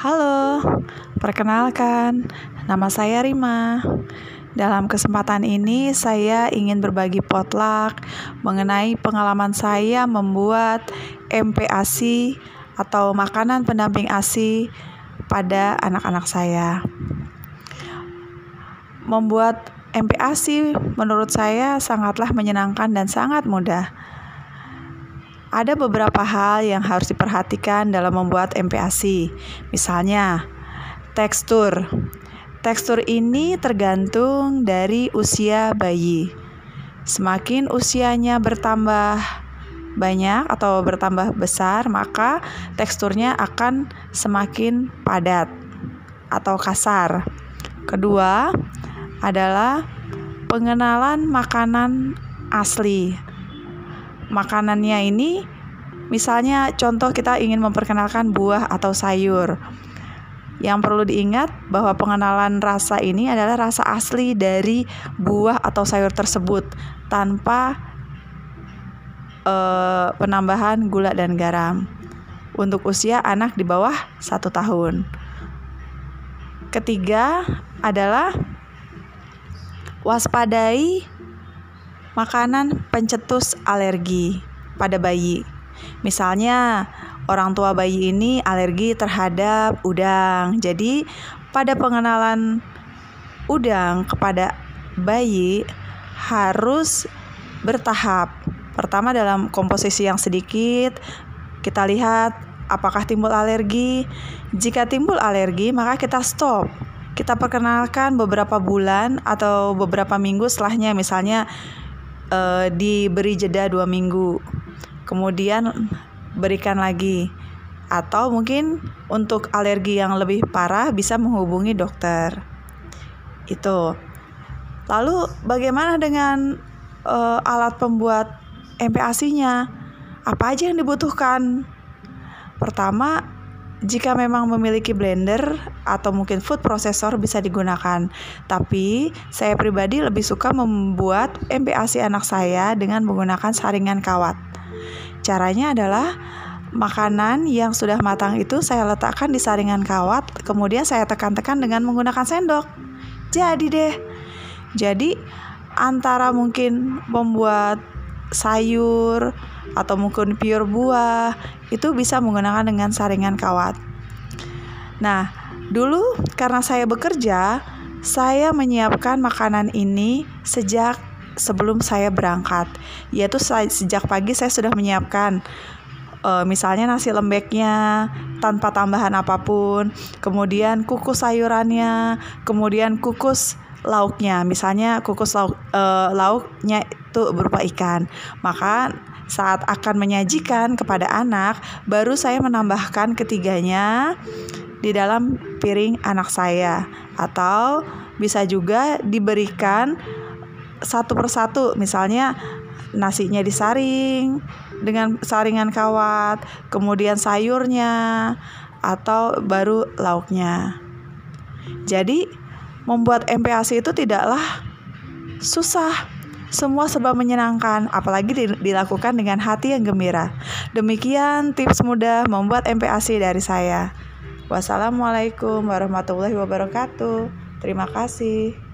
Halo, perkenalkan, nama saya Rima. Dalam kesempatan ini, saya ingin berbagi potluck mengenai pengalaman saya membuat MPASI atau makanan pendamping ASI pada anak-anak saya. Membuat MPASI menurut saya sangatlah menyenangkan dan sangat mudah. Ada beberapa hal yang harus diperhatikan dalam membuat MPASI. Misalnya, tekstur. Tekstur ini tergantung dari usia bayi. Semakin usianya bertambah banyak atau bertambah besar, maka teksturnya akan semakin padat atau kasar. Kedua adalah pengenalan makanan asli makanannya ini misalnya contoh kita ingin memperkenalkan buah atau sayur. Yang perlu diingat bahwa pengenalan rasa ini adalah rasa asli dari buah atau sayur tersebut tanpa uh, penambahan gula dan garam untuk usia anak di bawah satu tahun. Ketiga adalah waspadai Makanan pencetus alergi pada bayi. Misalnya, orang tua bayi ini alergi terhadap udang. Jadi, pada pengenalan udang kepada bayi harus bertahap. Pertama dalam komposisi yang sedikit, kita lihat apakah timbul alergi. Jika timbul alergi, maka kita stop. Kita perkenalkan beberapa bulan atau beberapa minggu setelahnya, misalnya uh, diberi jeda dua minggu. Kemudian berikan lagi. Atau mungkin untuk alergi yang lebih parah bisa menghubungi dokter. Itu. Lalu bagaimana dengan uh, alat pembuat MPASI-nya apa aja yang dibutuhkan? Pertama jika memang memiliki blender atau mungkin food processor bisa digunakan. Tapi saya pribadi lebih suka membuat MPASI anak saya dengan menggunakan saringan kawat. Caranya adalah makanan yang sudah matang itu saya letakkan di saringan kawat, kemudian saya tekan-tekan dengan menggunakan sendok. Jadi deh. Jadi antara mungkin membuat sayur atau mungkin pure buah itu bisa menggunakan dengan saringan kawat. Nah, dulu karena saya bekerja, saya menyiapkan makanan ini sejak sebelum saya berangkat. Yaitu sejak pagi saya sudah menyiapkan uh, misalnya nasi lembeknya tanpa tambahan apa pun, kemudian kukus sayurannya, kemudian kukus lauknya. Misalnya kukus lauk uh, lauknya itu berupa ikan. Maka saat akan menyajikan kepada anak, baru saya menambahkan ketiganya di dalam piring anak saya, atau bisa juga diberikan satu persatu, misalnya nasinya disaring dengan saringan kawat, kemudian sayurnya, atau baru lauknya. Jadi, membuat MPASI itu tidaklah susah semua sebab menyenangkan, apalagi dilakukan dengan hati yang gembira. Demikian tips mudah membuat MPASI dari saya. Wassalamualaikum warahmatullahi wabarakatuh. Terima kasih.